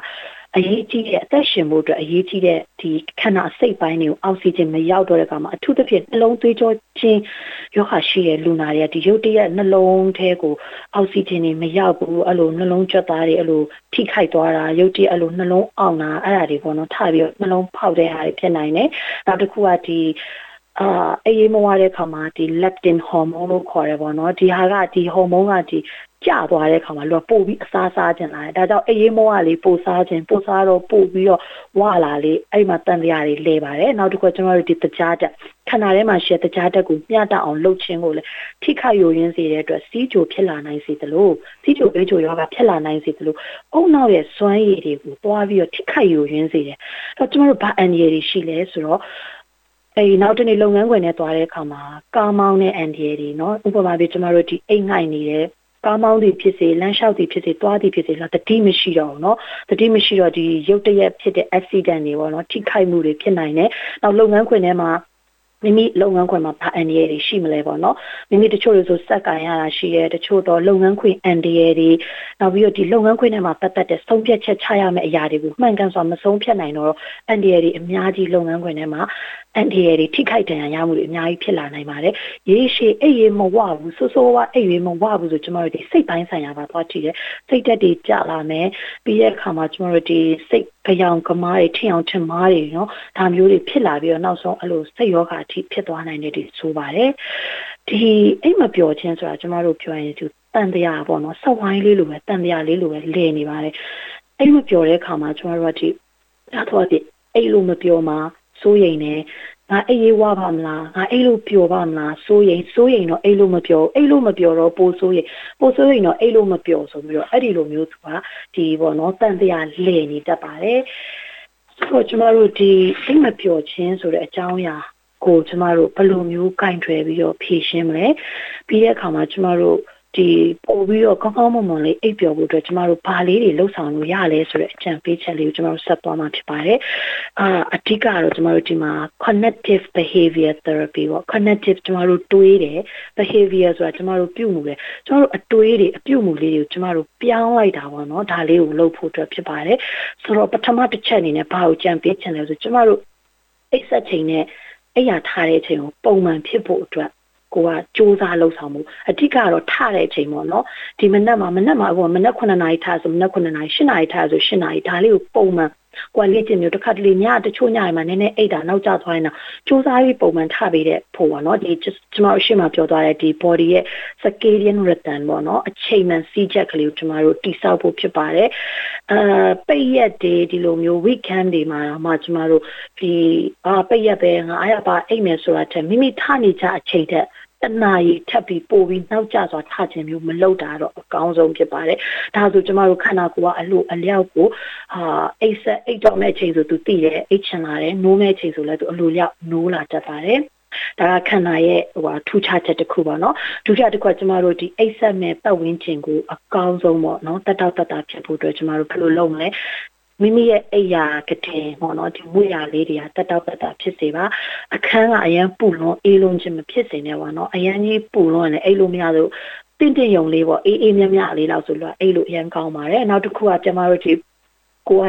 အရေးကြီးတဲ့အသက်ရှင်ဖို့အတွက်အရေးကြီးတဲ့ဒီခန္ဓာစိတ်ပိုင်းတွေကိုအောက်ဆီဂျင်မရောက်တော့တဲ့အခါမှာအထူးသဖြင့်နှလုံးသွေးကြောချင်းယောဂရှိတဲ့လူနာတွေကဒီရုတ်တရက်နှလုံးထဲကိုအောက်ဆီဂျင်တွေမရောက်ဘူးအဲ့လိုနှလုံးကြွက်သားတွေအဲ့လိုထိခိုက်သွားတာရုတ်တရက်အဲ့လိုနှလုံးအောင်တာအဲ့ဒါတွေပေါ့နော်ထပြီးတော့နှလုံးဖောက်တဲ့ဟာတွေဖြစ်နိုင်တယ်နောက်တစ်ခုကဒီအာအေးမဝတဲ့ခါမှာဒီ leptin hormone လို့ခေါ်ရပါတော့ဒီဟာကဒီ hormone ကဒီ ကျသွားတဲ့ခါမှာလူကပို့ပြီးအစားစားခြင်းလာတယ်ဒါကြောင့်အေးမောကလေးပို့စားခြင်းပို့စားတော့ပို့ပြီးတော့ဝလာလေးအဲ့မှာတန်တရားတွေလဲပါတယ်နောက်တစ်ခုကျွန်တော်တို့ဒီတကြားတက်ခန္ဓာထဲမှာရှယ်တကြားတက်ကိုမျှတအောင်လှုပ်ခြင်းကိုလည်းထိခိုက်ယိုရင်းစေတဲ့အတွက်စီးကြိုဖြစ်လာနိုင်စေသလိုစီးကြိုအေးကြိုယောဂဖြစ်လာနိုင်စေသလိုအုံနောက်ရဲ့စွမ်းရည်တွေကိုတွားပြီးတော့ထိခိုက်ယိုရင်းစေတယ်အဲ့တော့ကျွန်တော်တို့ဘာအန်ဒီရတွေရှိလဲဆိုတော့အဲဒီနောက်တနေ့လုပ်ငန်းခွင်နဲ့သွားတဲ့အခါမှာကားမောင်းတဲ့အန်ဒီရတွေเนาะဥပမာပြကျွန်တော်တို့ဒီအိတ်ငိုက်နေတဲ့ ကားမောင်းသည်ဖြစ်စေလမ်းလျှောက်သည်ဖြစ်စေသွားသည်ဖြစ်စေလားတတိမရှိတော့ဘူးเนาะတတိမရှိတော့ဒီရုတ်တရက်ဖြစ်တဲ့ accident တွေပေါ့เนาะထိခိုက်မှုတွေဖြစ်နိုင်တယ်နောက်လုပ်ငန်းခွင်ထဲမှာ မိမိလုပ်ငန်းခွင်မှာဘာအန္တရာယ်တွေရှိမလဲပေါ့နော်မိမိတချို့တွေဆိုစက်ကင်ရတာရှိရဲတချို့တော့လုပ်ငန်းခွင်အန္တရာယ်တွေနောက်ပြီးတော့ဒီလုပ်ငန်းခွင်ထဲမှာပတ်သက်တဲ့ဆုံးဖြတ်ချက်ချရမယ့်အရာတွေကိုမှန်ကန်စွာမဆုံးဖြတ်နိုင်တော့အန္တရာယ်တွေအများကြီးလုပ်ငန်းခွင်ထဲမှာအန္တရာယ်တွေထိခိုက်ဒဏ်ရာရမှုတွေအများကြီးဖြစ်လာနိုင်ပါတယ်ရေရှည်အိပ်ရေမဝဘူးဆိုးဆိုးဝါအိပ်ရေမဝဘူးဆိုကျမတို့ဒီစိတ်ပိုင်းဆိုင်ရာပါသွားကြည့်တယ်စိတ်သက်တွေကြလာမယ်ပြီးတဲ့အခါမှာကျမတို့ဒီစိတ်ဖျောင်ကမားတွေထင်အောင်ထင်မားတွေနော်ဒါမျိုးတွေဖြစ်လာပြီးတော့နောက်ဆုံးအဲ့လိုစိတ်ရောဂါအထိဖြစ်သွားနိုင်တယ်ဒီဆိုပါတယ်ဒီအိမ်မပျော်ခြင်းဆိုတာကျမတို့ပြောရင်ဒီတန်တရားပေါ့နော်ဆက်ဝိုင်းလေးလိုပဲတန်တရားလေးလိုပဲလဲနေပါတယ်အိမ်မပျော်တဲ့ခါမှာကျမတို့ကဒီဒါတော့ဒီအိမ်လိုမပျော်မှာစိုးရိမ်နေငါအိပ်ရေးဝပါမလားငါအိပ်လို့ပျော်ပါမလားစိုးရိမ်စိုးရိမ်တော့အိပ်လို့မပျော်အိပ်လို့မပျော်တော့ပိုစိုးရိမ်ပိုစိုးရိမ်တော့အိပ်လို့မပျော်ဆိုပြီးတော့အဲ့ဒီလိုမျိုးသူကဒီပေါ့နော်တန်တရားလဲနေတတ်ပါတယ်ဆိုတော့ကျမတို့ဒီအိမ်မပျော်ခြင်းဆိုတဲ့အကြောင်းအရာ ကိုကျမတို့ဘယ်လိုမျိုးကင်ထွယ်ပြီးတော့ဖြည့်ရှင်းမလဲပြီးတဲ့အခါမှာကျမတို့ဒီပို့ပြီးတော့ကောင်းကောင်းမွန်မွန်လေးအိပ်ပျော်ဖို့အတွက်ကျမတို့ဘာလေးတွေလှုပ်ဆောင်လို့ရလဲဆိုတဲ့အကြံပေးချက်လေးကိုကျမတို့ဆက်သွားမှာဖြစ်ပါတယ်။အာအဓိကတော့ကျမတို့ဒီမှာ cognitive behavior therapy ပေါ့ cognitive ကျမတို့တွေးတယ် behavior ဆိုတာကျမတို့ပြုမှုတယ်ကျမတို့အတွေးတွေအပြုမှုလေးတွေကိုကျမတို့ပြောင်းလိုက်တာပေါ့နော်ဒါလေးကိုလုပ်ဖို့အတွက်ဖြစ်ပါတယ်။ဆိုတော့ပထမတစ်ချက်အနေနဲ့ဘာကိုကြံပေးချင်လဲဆိုကျမတို့အိပ်ဆက်ချိန်နဲ့ အဲ့ရထားတဲ့အချိန်ကိုပုံမှန်ဖြစ်ဖို့အတွက်ကိုကစူးစမ်းလှုပ်ဆောင်မှုအဓိကတော့ထတဲ့အချိန်ပေါ့နော်ဒီမနက်မှာမနက်မှာအခုမနက်9နာရီထဆိုမနက်9နာရီ10နာရီထဆို10နာရီဒါလေးကိုပုံမှန် ကိုယ်လေ့ကျင့်မျိုးတစ်ခါတလေညတချို့ညတွေမှာနည်းနည်းအိတ်တာနောက်ကျသွားရင်တော့စူးစမ်းပြီးပုံမှန်ထပေးတဲ့ဖို့ပေါ့နော်ဒီကျွန်တော်အရှိမပြောသွားတဲ့ဒီ body ရဲ့ circadian rhythm ပေါ့နော်အချိန်မှန်စီးချက်ကလေးကိုကျွန်တော်တို့တိစောက်ဖို့ဖြစ်ပါတယ်အာပိတ်ရက်တွေဒီလိုမျိုး weekend တွေမှာတော့မှကျွန်တော်တို့ဒီအာပိတ်ရက်ပဲငါအားရပါအိတ်မယ်ဆိုတာထက်မိမိထနေကြအချိန်ထက် တနာရီထပ်ပြီးပို့ပြီးနောက်ကျစွာထခြင်းမျိုးမလုပ်တာတော့အကောင်းဆုံးဖြစ်ပါတယ်။ဒါဆိုကျမတို့ခန္ဓာကိုယ်ကအလိုအလျောက်ကိုဟာအိတ်ဆက်အိတ်တော့မဲ့ချိန်ဆိုသူသိတယ်အိတ်ချင်လာတယ်နိုးမဲ့ချိန်ဆိုလည်းသူအလိုလျောက်နိုးလာတတ်ပါတယ်။ဒါကခန္ဓာရဲ့ဟိုထူးခြားချက်တစ်ခုပါเนาะဒုတိယတစ်ခုကကျမတို့ဒီအိတ်ဆက်မဲ့ပတ်ဝန်းကျင်ကိုအကောင်းဆုံးပေါ့เนาะတက်တောက်တက်တာဖြစ်ဖို့အတွက်ကျမတို့ဘယ်လိုလုပ်မလဲ မိမိရဲ့အိယာကတဲ့ပေါ့နော်ဒီမွေရလေးတွေကတက်တောက်တက်တာဖြစ်စေပါအခန်းကအရန်ပူလွန်အေးလုံးခြင်းမဖြစ်စေနဲ့ပေါ့နော်အရန်ကြီးပူလွန်လည်းအဲ့လိုမရဆိုတင့်တင့်ယုံလေးပေါ့အေးအေးမြမြလေးလောက်ဆိုလို့အဲ့လိုအရန်ကောင်းပါတယ်နောက်တစ်ခုကကျမတို့ဒီ ကိုက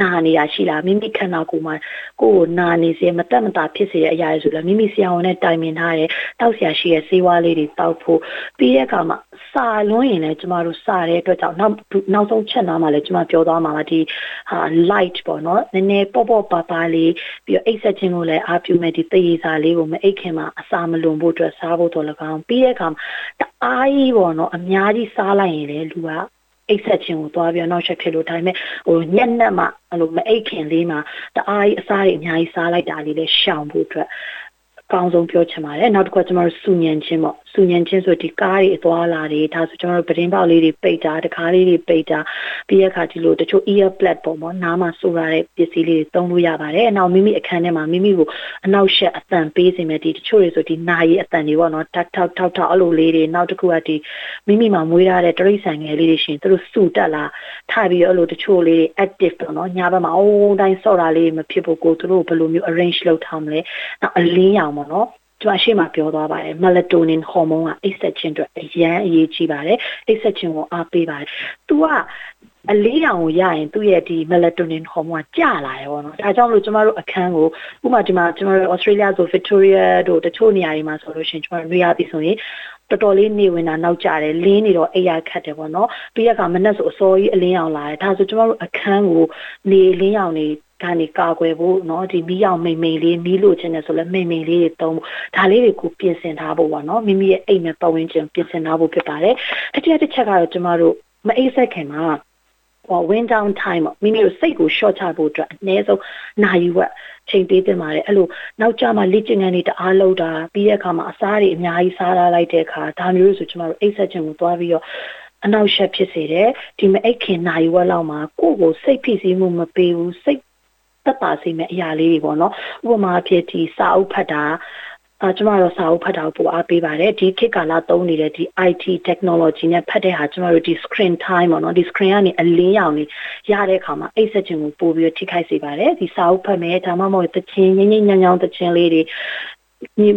နာနေတာရှိလားမိမိခန္ဓာကိုယ်မှာကိုယ်နာနေစေမတက်မတာဖြစ်စေတဲ့အရာတွေဆိုလည်းမိမိဆရာဝန်နဲ့တိုင်ပင်ထားတယ်တောက်ဆရာရှိရဲ့ဆေးဝါးလေးတွေတောက်ဖို့ပြီးတဲ့အခါမှာစာလွန်းရင်လည်းကျမတို့စာတဲ့အတွက်ကြောင့်နောက်နောက်ဆုံးချက်နားမှာလည်းကျမပြောသွားမှာပါဒီဟာ light ပေါ့နော်နည်းနည်းပေါ့ပေါ့ပါပါလေးပြီးတော့အိတ်ဆက်ခြင်းကိုလည်းအားပြုမဲ့ဒီသေရစာလေးကိုမအိတ်ခင်မှာအစာမလွန်ဖို့အတွက်စားဖို့တော့၎င်းပြီးတဲ့အခါမှာတအားကြီးပေါ့နော်အများကြီးစားလိုက်ရင်လည်းလူက အိတ်ဆက်ခြင်းကိုသွားပြီးနောက်ချက်ဖြစ်လို့ဒါပေမဲ့ဟိုညက်နက်မှအဲ့လိုမအိတ်ခင်လေးမှာတအားကြီးအစားတွေအများကြီးစားလိုက်တာလေးလည်းရှောင်ဖို့အတွက်အ ကောင်းဆုံးပြောချင်ပါတယ်နောက်တစ်ခုကကျွန်တော်တို့စူညံခြင်းပေါ့စူညံခြင်းဆိုဒီကားတွေအသွားလာတွေဒါဆိုကျွန်တော်တို့ပတင်းပေါက်လေးတွေပိတ်တာတကားလေးတွေပိတ်တာပြီးရခါဒီလိုတချို့ ear plug ပေါ့ပေါ့နားမှာဆိုရတဲ့ပစ္စည်းလေးတွေသုံးလို့ရပါတယ်အနောက်မိမိအခန်းထဲမှာမိမိကိုအနောက်ရှက်အတန်ပေးစေမယ်ဒီတချို့တွေဆိုဒီနာရီအတန်တွေပေါ့နော်ထောက်ထောက်ထောက်ထောက်အဲ့လိုလေးတွေနောက်တစ်ခုကဒီမိမိမှာမွေးထားတဲ့တရိษံငယ်လေးတွေရှင်သူတို့စူတက်လာထားပြီးတော့အဲ့လိုတချို့လေးတွေ active ပေါ့နော်ညာဘက်မှာအိုးတိုင်းဆော့တာလေးမဖြစ်ဖို့ကိုသူတို့ဘယ်လိုမျိုး arrange လုပ်ထားမလဲနောက်အလင်းရောင်ပေါ့နော်ကျွန်မရှေ့မှာပြောသွားပါတယ် melatonin hormone ကအိတ်ဆက်ခြင်းအတွက်အရန်အရေးကြီးပါတယ်အိတ်ဆက်ခြင်းကိုအားပေးပါတယ်။ तू ကအလေးတောင်ကိုရရင်သူ့ရဲ့ဒီ melatonin hormone ကကျလာတယ်ပေါ့နော်။ဒါကြောင့်လို့ကျမတို့အခန်းကိုဥပမာဒီမှာကျမတို့ Australia ဆို Victoria တို့တချို့နေရာတွေမှာဆိုလို့ရှိရင်ကျမတို့နေရာပြီးဆိုရင်တော်တော်လေးနေဝင်တာနောက်ကျတယ်လင်းနေတော့အိယာခတ်တယ်ပေါ့နော်ပြီးရကမနဲ့ဆိုအစောကြီးအလင်းအောင်လာတယ်ဒါဆိုကျမတို့အခန်းကိုနေလင်းအောင်နေ ကနေကာကွယ်ဖို့เนาะဒီမီးရောင်မိန်မိန်လေးမီးလိုချင်တယ်ဆိုလဲမိန်မိန်လေးတွေသုံးဖို့ဒါလေးတွေကိုပြင်ဆင်ထားဖို့ပါเนาะမိမိရဲ့အိမ်နဲ့ပတ်ဝန်းကျင်ပြင်ဆင်ထားဖို့ဖြစ်ပါတယ်တတိယတစ်ချက်ကတော့ကျမတို့မအိပ်ဆက်ခင်မှာဟော wind down time မိမိတို့စိတ်ကို short ချဖို့အတွက်အနည်းဆုံးနာရီဝက်ချိန်ပေးတင်ပါတယ်အဲ့လိုနောက်ကြမှာလေ့ကျင့်ခန်းတွေတအားလုပ်တာပြီးတဲ့အခါမှာအစားတွေအများကြီးစားထားလိုက်တဲ့အခါဒါမျိုးဆိုကျမတို့အိပ်ဆက်ခြင်းကိုသွားပြီးတော့အနောက်ရှက်ဖြစ်စေတယ်ဒီမအိတ်ခင်နာရီဝက်လောက်မှာကိုယ့်ကိုစိတ်ဖိစီးမှုမပေးဘူးစိတ် သက်သာစေမယ့်အရာလေးတွေပေါ့နော်ဥပမာအဖြစ်ဒီစာအုပ်ဖတ်တာအာကျမတို့စာအုပ်ဖတ်တာကိုပိုအားပေးပါတယ်ဒီခေတ်ကာလသုံးနေတဲ့ဒီ IT technology နဲ့ဖတ်တဲ့ဟာကျမတို့ဒီ screen time ပေါ့နော်ဒီ screen ကနေအလင်းရောင်နေရတဲ့အခါမှာအိတ်ဆက်ခြင်းကိုပို့ပြီးထိခိုက်စေပါတယ်ဒီစာအုပ်ဖတ်မယ်ဒါမှမဟုတ်သချင်းငိမ့်ငိမ့်ညံ့ညောင်းသချင်းလေးတွေ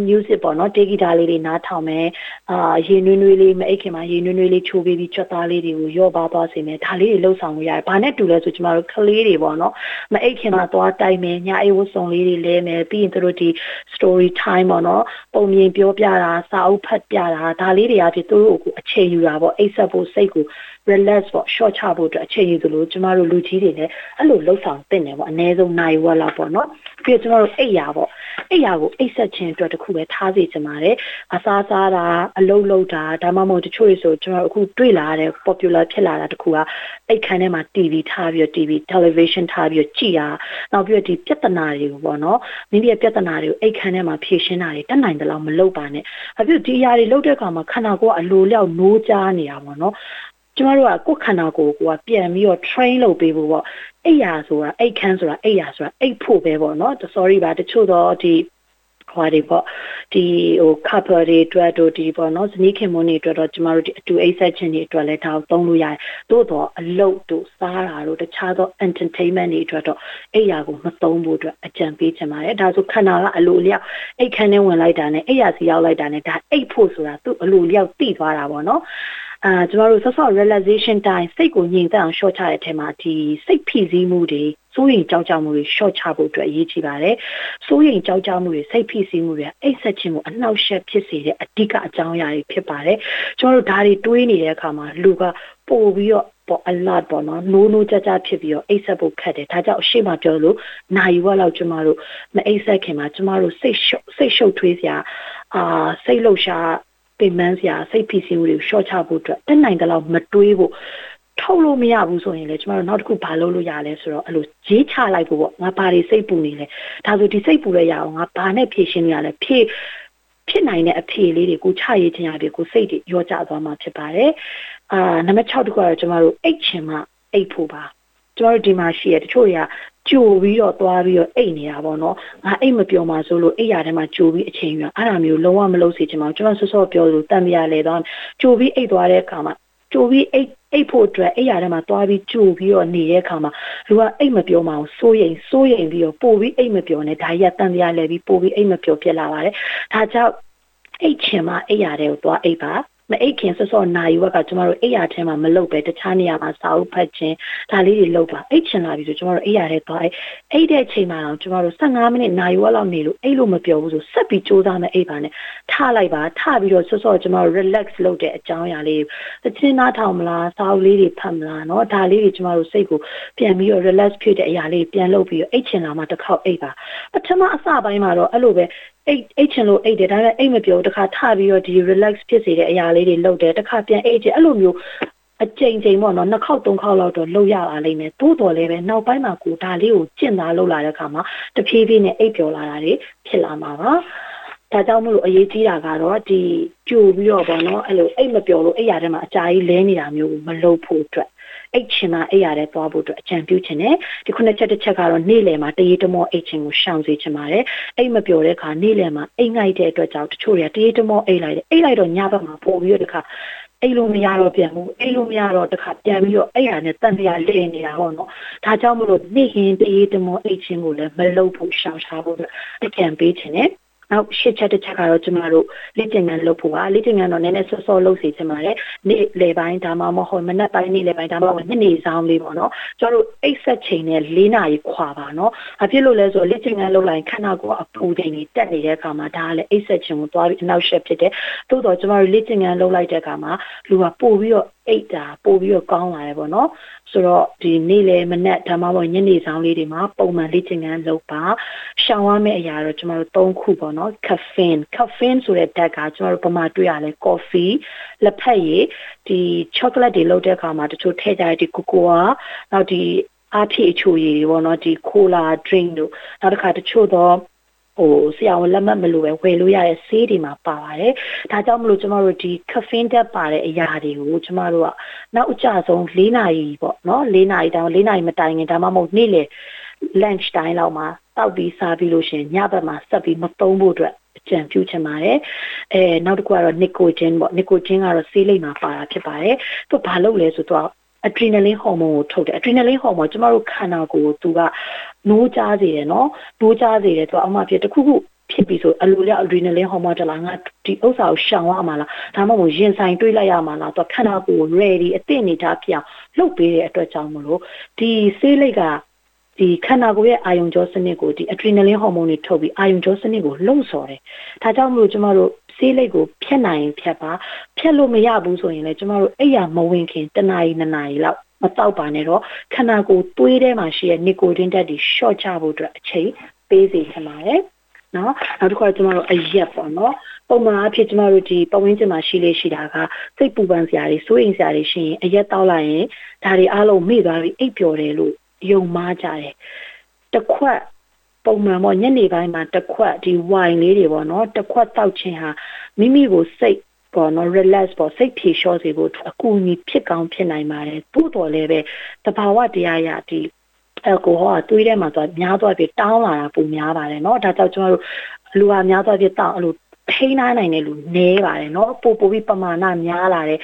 music ပေါ့နော်တေဂီတာလေးတွေနားထောင်မယ်အာရေနွေးနွေးလေးမအိတ်ခင်မှာရေနွေးနွေးလေးချိုးပေးပြီးချက်သားလေးတွေကိုရော့ပါသွားစေမယ်ဒါလေးတွေလှုပ်ဆောင်လို့ရတယ်ဘာနဲ့တူလဲဆိုကျမတို့ကလေးတွေပေါ့နော်မအိတ်ခင်မှာသွားတိုက်မယ်ညအိတ်ဝတ်စုံလေးတွေလဲမယ်ပြီးရင်တို့ဒီ story time ပေါ့နော်ပုံမြင်ပြောပြတာစာအုပ်ဖတ်ပြတာဒါလေးတွေအဖြစ်သူတို့ကိုအချိန်ယူတာပေါ့အိတ်ဆက်ဖို့စိတ်ကို relax ပေါ့ short ချဖို့အတွက်အချိန်ယူသလိုကျမတို့လူကြီးတွေလည်းအဲ့လိုလှုပ်ဆောင်တင်တယ်ပေါ့အနည်းဆုံးနိုင်ဝက်လောက်ပေါ့နော်ပြီးတော့ကျမတို့အိတ်ရာပေါ့အိတ်ရာကိုအိတ်ဆက်ခြင်းအတွက်တခုပဲထားစေချင်ပါတယ်အစားစားတာအလုံးလုံးတာဒါမှမဟုတ်တချို့တွေဆိုကျမတို့အခုတွေ့လာတဲ့ popular ဖြစ်လာတာတခုကအိတ်ခန်းထဲမှာ TV ထားပြီးတော့ TV television ထားပြီးတော့ကြည့်တာနောက်ပြီးတော့ဒီပြဿနာတွေကိုပေါ့နော်မိမိရဲ့ပြဿနာတွေကိုအိတ်ခန်းထဲမှာဖြေရှင်းတာတွေတက်နိုင်တယ်လို့မလုပ်ပါနဲ့အပြည့်ဒီအရာတွေလုပ်တဲ့အခါမှာခန္ဓာကိုယ်ကအလိုလျောက်နိုးကြားနေတာပေါ့နော် ကျမတို့ကကိုယ်ခန္ဓာကိုယ်ကိုပြန်ပြီးတော့ train လုပ်ပေးဖို့ပေါ့အိယာဆိုတာအိတ်ခမ်းဆိုတာအိယာဆိုတာအိတ်ဖို့ပဲပေါ့နော် sorry ပါတချို့တော့ဒီဟွာတွေပေါ့ဒီဟို couple တွေအတွက်တို့ဒီပေါ့နော်ဇနီးခင်မွန်းတွေအတွက်တော့ကျမတို့ဒီအတူအိတ်ဆက်ခြင်းတွေအတွက်လည်းဒါကိုသုံးလို့ရတယ်သို့တော့အလုပ်တို့စားတာတို့တခြားသော entertainment တွေအတွက်တော့အိယာကိုမသုံးဖို့အတွက်အကြံပေးချင်ပါတယ်ဒါဆိုခန္ဓာကအလိုလျောက်အိတ်ခမ်းထဲဝင်လိုက်တာနဲ့အိယာစီရောက်လိုက်တာနဲ့ဒါအိတ်ဖို့ဆိုတာသူ့အလိုလျောက်တိသွားတာပေါ့နော် အာကျမတို့ဆော့ဆော့ realization time စိတ်ကိုငြိမ်သက်အောင် short ချတဲ့အထက်မှာဒီစိတ်ဖိစီးမှုတွေစိုးရိမ်ကြောက်ကြမှုတွေ short ချဖို့အတွက်အရေးကြီးပါတယ်။စိုးရိမ်ကြောက်ကြမှုတွေစိတ်ဖိစီးမှုတွေအိတ်ဆက်ခြင်းကိုအနှောက်အယှက်ဖြစ်စေတဲ့အဓိကအကြောင်းအရာတွေဖြစ်ပါတယ်။ကျမတို့ဒါတွေတွေးနေတဲ့အခါမှာလူကပို့ပြီးတော့ပေါ့ alert ပေါ့နော်နိုးနိုးကြကြဖြစ်ပြီးတော့အိတ်ဆက်ဖို့ခက်တယ်ဒါကြောင့်အရှိမပြောလို့နိုင်ဝက်လောက်ကျမတို့မအိတ်ဆက်ခင်မှာကျမတို့စိတ်ရှုပ်စိတ်ရှုပ်ထွေးစရာအာစိတ်လှုပ်ရှား ပင်ပန်းစရာစိတ်ဖိစီးမှုတွေကိုရှော့ချဖို့အတွက်တက်နိုင်တဲ့လောက်မတွေးဖို့ထုတ်လို့မရဘူးဆိုရင်လေကျမတို့နောက်တစ်ခုဘာလုပ်လို့ရလဲဆိုတော့အဲ့လိုဂျေးချလိုက်ဖို့ပေါ့ငါဘာတွေစိတ်ပူနေလဲဒါဆိုဒီစိတ်ပူလဲရအောင်ငါဘာနဲ့ဖြည့်ရှင်းရလဲဖြည့်ဖြစ်နိုင်တဲ့အဖြေလေးတွေကိုချရေးခြင်းအပြင်ကိုစိတ်တွေရောကြသွားမှာဖြစ်ပါတယ်။အာနံပါတ်6တခုကတော့ကျမတို့အိတ်ချင်မှအိတ်ဖို့ပါ။ ကျမတို့ဒီမှာရှိရတချို့တွေကကြိုပြီးတော့သွားပြီးတော့အိတ်နေတာပေါ့နော်။ငါအိတ်မပြောမှဆိုလို့အိတ်ရထဲမှာကြိုပြီးအချိန်ယူအဲ့ဒါမျိုးလုံးဝမလုပ်စေချင်ပါဘူး။ကျမဆော့ဆော့ပြောလို့တန်ပြရလေတော့ကြိုပြီးအိတ်သွားတဲ့အခါမှာကြိုပြီးအိတ်အိတ်ဖို့အတွက်အိတ်ရထဲမှာသွားပြီးကြိုပြီးတော့နေတဲ့အခါမှာလူကအိတ်မပြောမှအောင်စိုးရိမ်စိုးရိမ်ပြီးတော့ပို့ပြီးအိတ်မပြောနဲ့ဒါကြီးကတန်ပြရလဲပြီးပို့ပြီးအိတ်မပြောဖြစ်လာပါတယ်။ဒါကြောင့်အိတ်ချင်မှအိတ်ရတဲ့ကိုသွားအိတ်ပါ မအိတ်ခင်စောစောနာယူဘက်ကကျမတို့အိတ်ရထဲမှာမလုပ်ပဲတခြားနေရာမှာစာအုပ်ဖတ်ခြင်းဒါလေးတွေလုပ်ပါအိတ်ချင်လာပြီဆိုကျမတို့အိတ်ရထဲသွားအိတ်တဲ့ချိန်မှာတော့ကျမတို့15မိနစ်နာယူဝက်လောက်နေလို့အိတ်လို့မပြောဘူးဆိုဆက်ပြီးစူးစမ်းမယ်အိတ်ပါနဲ့ထားလိုက်ပါထားပြီးတော့စောစောကျမတို့ relax လုပ်တဲ့အကြောင်းအရာလေးသချင်းနားထောင်မလားစာအုပ်လေးတွေဖတ်မလားเนาะဒါလေးတွေကျမတို့စိတ်ကိုပြန်ပြီးတော့ relax ဖြစ်တဲ့အရာလေးပြန်လုပ်ပြီးတော့အိတ်ချင်လာမှတစ်ခေါက်အိတ်ပါပထမအစပိုင်းမှာတော့အဲ့လိုပဲ အိတ်အိတ်ချင်လို့အိတ်တယ်ဒါပေမဲ့အိတ်မပြောတခါထပြီးတော့ဒီ relax ဖြစ်စေတဲ့အရာလေးတွေလုပ်တယ်တခါပြန်အိတ်ချင်အဲ့လိုမျိုးအချိန်ချိန်ပေါ့နော်နှစ်ခေါက်သုံးခေါက်လောက်တော့လုပ်ရပါလိမ့်မယ်တိုးတော်လည်းပဲနောက်ပိုင်းမှာကိုဒါလေးကိုကျင့်သားလုပ်လာတဲ့အခါမှာတဖြည်းဖြည်းနဲ့အိတ်ပြောလာတာတွေဖြစ်လာမှာပါဒါကြောင့်မလို့အရေးကြီးတာကတော့ဒီကြိုပြီးတော့ပေါ့နော်အဲ့လိုအိတ်မပြောလို့အိတ်ရတဲ့မှာအကြာကြီးလဲနေတာမျိုးမလုပ်ဖို့အတွက် အိတ်ချင်တာအိတ်ရတဲ့သွားဖို့အတွက်အကြံပြုချင်တယ်ဒီခုနှစ်ချက်တစ်ချက်ကတော့နေ့လယ်မှာတရေတမောအိတ်ချင်ကိုရှောင်စေချင်ပါတယ်အိတ်မပြောတဲ့အခါနေ့လယ်မှာအိတ်ငိုက်တဲ့အတွက်ကြောင့်တချို့တွေကတရေတမောအိတ်လိုက်တယ်အိတ်လိုက်တော့ညဘက်မှာပို့ပြီးတော့တခါအိတ်လို့မရတော့ပြန်ဘူးအိတ်လို့မရတော့တခါပြန်ပြီးတော့အဲ့ရနဲ့တန်တရားလည်နေတာပေါ့နော်ဒါကြောင့်မလို့နေ့ခင်တရေတမောအိတ်ချင်းကိုလည်းမလုပ်ဖို့ရှောင်ရှားဖို့အတွက်အကြံပေးချင်တယ် နောက်ရှစ်ချက်တစ်ချက်ကတော့ကျမတို့လေ့ကျင့်ခန်းလုပ်ဖို့ပါလေ့ကျင့်ခန်းတော့နည်းနည်းစောစောလုပ်စီချင်ပါတယ်နေ့လေပိုင်းဒါမှမဟုတ်မနက်ပိုင်းနေ့လေပိုင်းဒါမှမဟုတ်ညနေဆောင်လေးပေါ့နော်ကျမတို့အိတ်ဆက်ချိန်နဲ့၄နာရီခွာပါနော်အဖြစ်လို့လဲဆိုလေ့ကျင့်ခန်းလုပ်လိုက်ခန္ဓာကိုယ်အပူချိန်ကြီးတက်နေတဲ့အခါမှာဒါကလည်းအိတ်ဆက်ချိန်ကိုသွားပြီးအနောက်ရှက်ဖြစ်တယ်သို့တော့ကျမတို့လေ့ကျင့်ခန်းလုပ်လိုက်တဲ့အခါမှာလူကပို့ပြီးတော့အိတ်တာပို့ပြီးတော့ကောင်းလာတယ်ပေါ့နော်ဆိုတော့ဒီနေ့လေမနက်ဒါမှမဟုတ်ညနေဆောင်လေးတွေမှာပုံမှန်လေ့ကျင့်ခန်းလုပ်ပါရှောင်ရမယ့်အရာတော့ကျမတို့၃ခုပေါ့နော် caffeine caffeine ဆိုတဲ့ဓာတ်ကကျမတို့ပမာတွေ့ရလဲ coffee လက်ဖက်ရည်ဒီ chocolate တွေလုပ်တဲ့အခါမှာတချို့ထည့်ကြတဲ့ဒီ cocoa နောက်ဒီအားဖြည့်အချိုရည်တွေပေါ့နော်ဒီ cola drink တို့နောက်တစ်ခါတချို့တော့ ဟိုဆရာဝန်လက်မှတ်မလို့ပဲဝယ်လို့ရတဲ့ဆေးတွေမှာပါပါတယ်။ဒါကြောင့်မလို့ကျမတို့ဒီ caffeine တက်ပါတဲ့အရာတွေကိုကျမတို့ကနောက်အကျဆုံး၄နာရီပေါ့နော်၄နာရီတောင်၄နာရီမတိုင်ခင်ဒါမှမဟုတ်နေ့လေ lunch time လောက်မှာတောက်ပြီးစားပြီးလို့ရှင်ညဘက်မှာဆက်ပြီးမသုံးဖို့အတွက်အကြံပြုချင်ပါတယ်။အဲနောက်တစ်ခုကတော့ nicotine ပေါ့ nicotine ကတော့ဆေးလိပ်မှာပါတာဖြစ်ပါတယ်။သူဘာလုပ်လဲဆိုတော့ adrenaline hormone ကိုထုတ်တယ် adrenaline hormone ကျမတို့ခန္ဓာကိုယ်ကိုသူကနိုးကြားစေတယ်နော်နိုးကြားစေတယ်သူအမှဖြစ်တခုခုဖြစ်ပြီဆိုအလိုလျောက် adrenaline hormone တလားငါဒီဥစ္စာကိုရှောင်ရမှာလားဒါမှမဟုတ်ရင်ဆိုင်တွေးလိုက်ရမှာလားသူခန္ဓာကိုယ် ready အသင့်အနေထားဖြစ်အောင်လုပ်ပေးတဲ့အတွက်ကြောင့်မလို့ဒီဆေးလိပ်ကဒီခန္ဓာကိုယ်ရဲ့အာယုံကြောစနစ်ကိုဒီ adrenaline hormone တွေထုတ်ပြီးအာယုံကြောစနစ်ကိုလှုံ့ဆော်တယ်။ဒါကြောင့်မလို့ကျမတို့ ဆေးလိပ်ကိုဖြတ်နိုင်ဖြတ်ပါဖြတ်လို့မရဘူးဆိုရင်လည်းကျမတို့အဲ့ရမဝင်ခင်တနာရီနှစ်နာရီလောက်မတောက်ပါနဲ့တော့ခန္ဓာကိုယ်သွေးထဲမှာရှိတဲ့နီကိုတင်ဓာတ်တွေရှော့ချဖို့အတွက်အချိန်ပေးစီချင်ပါတယ်နော်နောက်တစ်ခါကျမတို့အရက်ပေါ့နော်ပုံမှန်အဖြစ်ကျမတို့ဒီပဝင်းကျင်မှာရှိလေရှိတာကစိတ်ပူပန်စရာတွေစိုးရိမ်စရာတွေရှိရင်အရက်တောက်လိုက်ရင်ဒါတွေအားလုံးမေ့သွားပြီးအိပ်ပျော်တယ်လို့ယုံမှားကြတယ်တစ်ခွက် ပုံမှန်ပေါ့ညနေပိုင်းမှာတစ်ခွက်ဒီ wine လေးတွေပေါ့နော်တစ်ခွက်တောက်ခြင်းဟာမိမိကိုစိတ်ပေါ့နော် relax ပေါ့စိတ်ဖြေလျှော့စေဖို့အကူအညီဖြစ်ကောင်းဖြစ်နိုင်ပါတယ်သို့တော်လည်းပဲတဘာဝတရားရဒီအယ်ကိုဟောကသွေးထဲမှာသွားများသွားပြီးတောင်းလာတာပုံများပါတယ်เนาะဒါကြောင့်ကျွန်တော်တို့လူဟာများသွားပြီးတောင်းအဲ့လိုထိန်းနိုင်နိုင်တဲ့လူနည်းပါတယ်เนาะပို့ပို့ပြီးပမာဏများလာတယ်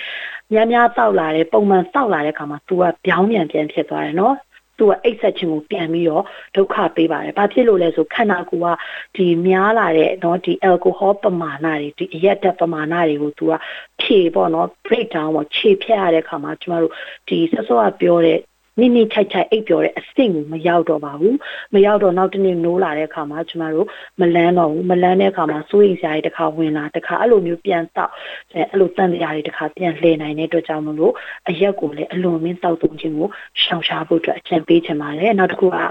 များများတောက်လာတယ်ပုံမှန်တောက်လာတဲ့ခါမှာ तू ကပြောင်းပြန်ပြန်ဖြစ်သွားတယ်เนาะ သူကအိတ်ဆက်ခြင်းကိုပြန်ပြီးတော့ဒုက္ခပေးပါတယ်။ဘာဖြစ်လို့လဲဆိုခန္ဓာကိုယ်ကဒီများလာတဲ့เนาะဒီ alcohol ပမာဏတွေဒီအရက်တက်ပမာဏတွေကိုသူကဖြေပေါ့เนาะ break down ပေါ့ခြေဖြတ်ရတဲ့အခါမှာကျမတို့ဒီဆော့ဆော့ကပြောတဲ့ နိနိချိုက်ချိုက်အိပ်ပျော်တဲ့အဆင့်ကိုမရောက်တော့ပါဘူးမရောက်တော့နောက်တစ်နေ့နိုးလာတဲ့အခါမှာကျမတို့မလန်းတော့ဘူးမလန်းတဲ့အခါမှာစိုးရိမ်စရာတွေတစ်ခါဝင်လာတစ်ခါအဲ့လိုမျိုးပြန်တောက်အဲ့လိုတန်တရားတွေတစ်ခါပြန်လှည့်နိုင်တဲ့အတွက်ကြောင့်မလို့အရက်ကိုလည်းအလွန်မင်းတောက်သုံးခြင်းကိုရှောင်ရှားဖို့အတွက်အကြံပေးချင်ပါတယ်နောက်တစ်ခုကအဲ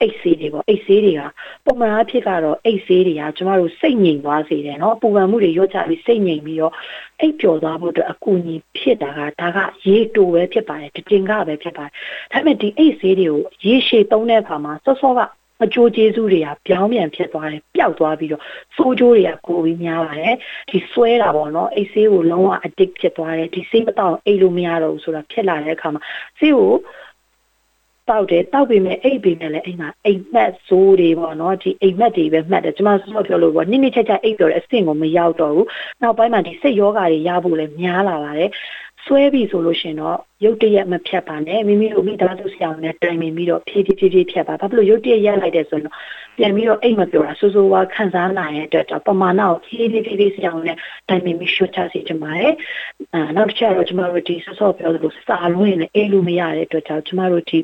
အိတ်ဆေးတွေပေါ့အိတ်ဆေးတွေကပုံမှန်အဖြစ်ကတော့အိတ်ဆေးတွေကကျမတို့စိတ်ငြိမ်သွားစေတယ်เนาะပူပန်မှုတွေရော့ချပြီးစိတ်ငြိမ်ပြီးတော့အိပ်ပျော်သွားဖို့အတွက်အကူအညီဖြစ်တာကဒါကရေတိုပဲဖြစ်ပါတယ်တတင်ကပဲ ဖြစ်ပါတယ်ဒါပေမဲ့ဒီအိတ်ဆေးတွေကိုရေရှည်သုံးတဲ့အခါမှာစောစောကအကျိုးကျေးဇူးတွေကပြောင်းပြန်ဖြစ်သွားတယ်ပျောက်သွားပြီးတော့စိုးကျိုးတွေကကိုပြီးများပါတယ်ဒီဆွဲတာပေါ့နော်အိတ်ဆေးကိုလုံးဝ addict ဖြစ်သွားတယ်ဒီဆေးမတော့အိတ်လို့မရတော့ဘူးဆိုတာဖြစ်လာတဲ့အခါမှာဆေးကိုတောက်တယ်တောက်ပေမဲ့အိတ်ပေမဲ့လည်းအိမ်မှာအိမ်မက်ဇိုးတွေပေါ့နော်ဒီအိမ်မက်တွေပဲမှတ်တယ်ကျွန်မဆော့ပြောလို့ပေါ့နိမ့်နိမ့်ချက်ချက်အိတ်ပြောတဲ့အဆင့်ကိုမရောက်တော့ဘူးနောက်ပိုင်းမှာဒီစိတ်ယောဂါတွေရဖို့လည်းများလာပါတယ် ဆွဲပြီဆိုလို့ရှင်တော့ရုတ်တရက်မဖြတ်ပါနဲ့မိမိတို့မိသားစုဆရာနဲ့တိုင်ပင်ပြီးတော့ဖြည်းဖြည်းဖြည်းဖြည်းဖြတ်ပါဘာဖြစ်လို့ရုတ်တရက်ရက်လိုက်တယ်ဆိုတော့ပြန်ပြီးတော့အိတ်မပြောတာစိုးစိုးဝါခံစားနိုင်တဲ့အတွက်တော့ပမာဏကိုဖြည်းဖြည်းဖြည်းဖြည်းဆရာနဲ့တိုင်ပင်ပြီးရှုချစေချင်ပါတယ်အာနောက်တစ်ချက်တော့ကျမတို့ဒီဆော့ဆော့ပြောသလိုစာလုံးရင်လည်းအိတ်လို့မရတဲ့အတွက်ကြောင့်ကျမတို့ဒီ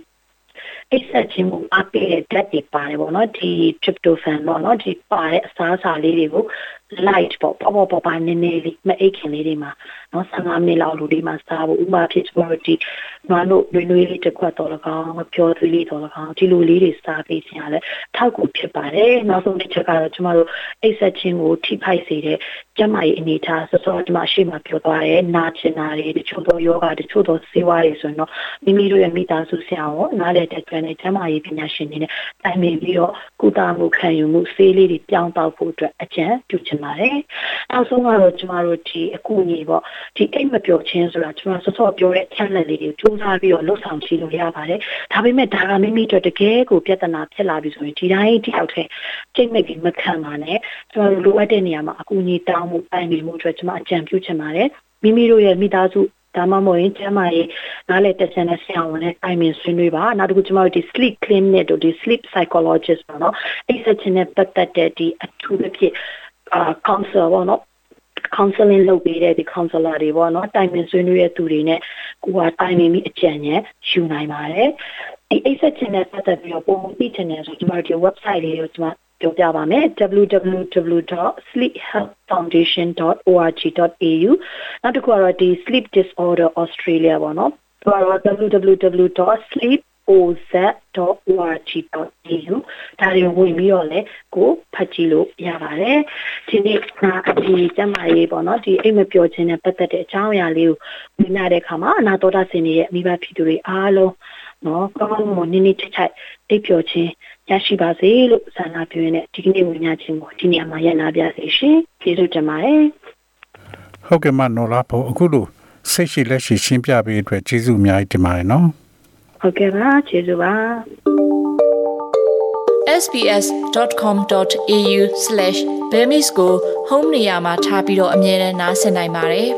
အိတ်ဆက်ခြင်းကိုအပေးတဲ့ဓာတ်တွေပါတယ်ပေါ့နော်ဒီ tryptophan ပေါ့နော်ဒီပါတဲ့အစားအစာလေးတွေကို light ပေါ့ပေါ့ပေါ့ပေါ့နည်းနည်းလေးမအိတ်ခင်လေးတွေမှာနော်15မိနစ်လောက်လူတွေမှာစားဖို့ဥပမာဖြစ်ကျွန်တော်တို့နွားတို့နွေးနွေးလေးတစ်ခွက်တော်လကောင်မပြောသေးလေးတော်လကောင်ဒီလိုလေးတွေစားပေးခြင်းရလဲထောက်ကူဖြစ်ပါတယ်နောက်ဆုံးတစ်ချက်ကတော့ကျွန်တော်တို့အိတ်ဆက်ခြင်းကိုထိဖိုက်စေတဲ့ကျန်းမာရေးအနေအထားစောစောဒီမှာရှေ့မှာပြောသွားတယ်နာကျင်တာတွေတချို့သောယောဂတချို့သောဆေးဝါးတွေဆိုရင်တော့မိမိတို့ရဲ့မိသားစုဆရာရောနားလည်တဲ့ကျွမ်းတဲ့ကျန်းမာရေးပညာရှင်တွေနဲ့တိုင်ပင်ပြီးတော့ကုသမှုခံယူမှုဆေးလေးတွေပြောင်းတောက်ဖို့အတွက်အကြံပြုချင်ပါတယ်နောက်ဆုံးကတော့ကျမတို့ဒီအကူအညီပေါ့ဒီအိတ်မပြောခြင်းဆိုတာကျမစောစောပြောတဲ့ channel လေးတွေကိုစူးစမ်းပြီးတော့လှုပ်ဆောင်ကြည့်လို့ရပါတယ်ဒါပေမဲ့ဒါကမိမိတို့တကယ်ကိုပြဿနာဖြစ်လာပြီဆိုရင်ဒီတိုင်းတယောက်တည်းစိတ်မိတ်ပြီးမခံပါနဲ့ကျမတို့လိုအပ်တဲ့နေရာမှာအကူအညီတောင်းမှုတိုင်ပင်မှုအတွက်ကျမအကြံပြုချင်ပါတယ်မိမိတို့ရဲ့မိသားစုဒါမှမဟုတ်ရင်ကျမရဲ့နားလေတက်ချင်တဲ့ဆရာဝန်နဲ့တိုင်ပင်ဆွေးနွေးပါနောက်တစ်ခုကျမတို့ဒီ sleep clinic တို့ဒီ sleep psychologist ပေါ့နော်အဲ့ဆက်ချင်းနဲ့ပတ်သက်တဲ့ဒီအထူးသဖြင့် အာ counselor ပေါ့နော် counseling လုပ်ပေးတဲ့ဒီ counselor တွေပေါ့နော်တိုင်ပင်ဆွေးနွေးတဲ့သူတွေနဲ့ကိုကတိုင်ပင်ပြီးအကြံဉာဏ်ယူနိုင်ပါတယ်ဒီအိတ်ဆက်ချင်းနဲ့ပတ်သက်ပြီးတော့ပုံမှန်သိချင်တယ်ဆိုကျွန်တော်ဒီ website လေးကိုကျွန်မပြောပြပါမယ် www.sleephealthfoundation.org.au နောက်တစ်ခုကတော့ဒီ sleep disorder australia ပေါ့နော်သူကတော့ www.sleep oz.org.au ဒါတွေဝင်ပြီးတော့လည်းကိုဖတ်ကြည့်လို့ရပါတယ်ဒီနေ့ဒီကျမရေးပေါ့နော်ဒီအိမ်မပြောခြင်းနဲ့ပတ်သက်တဲ့အကြောင်းအရာလေးကိုမြင်ရတဲ့အခါမှာအနာတော်တာဆင်ရဲ့မိဘဖြစ်သူတွေအားလုံးနော်ကောင်းကောင်းမွန်နည်းနည်းချိတ်ချိုက်အိပ်ပျော်ခြင်းရရှိပါစေလို့ဆန္ဒပြုရင်းနဲ့ဒီကနေ့ဝင်ရခြင်းကိုဒီနေ့အမှရနာပြစေရှင်ကျေးဇူးတင်ပါတယ်ဟုတ်ကဲ့မနော်လာဖို့အခုလိုစိတ်ရှိလက်ရှိရှင်းပြပေးအတွက်ကျေးဇူးအများကြီးတင်ပါတယ်နော် ဟုတ်ကဲ့ပါကျေးဇူးပါ sbs.com.au/bemis ကို home နေရာမှာထားပြီးတော့အမြဲတမ်းနှာစင်နိုင်ပါတယ်။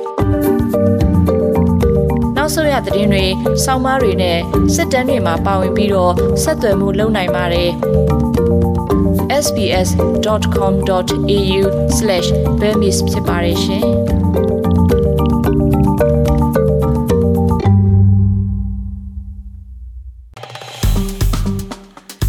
နောက်ဆုံးရသတင်းတွေ၊စောင်းမားတွေနဲ့စစ်တမ်းတွေမှာပါဝင်ပြီးတော့ဆက်သွယ်မှုလုပ်နိုင်ပါတယ်။ sbs.com.au/bemis ဖြစ်ပါတယ်ရှင်။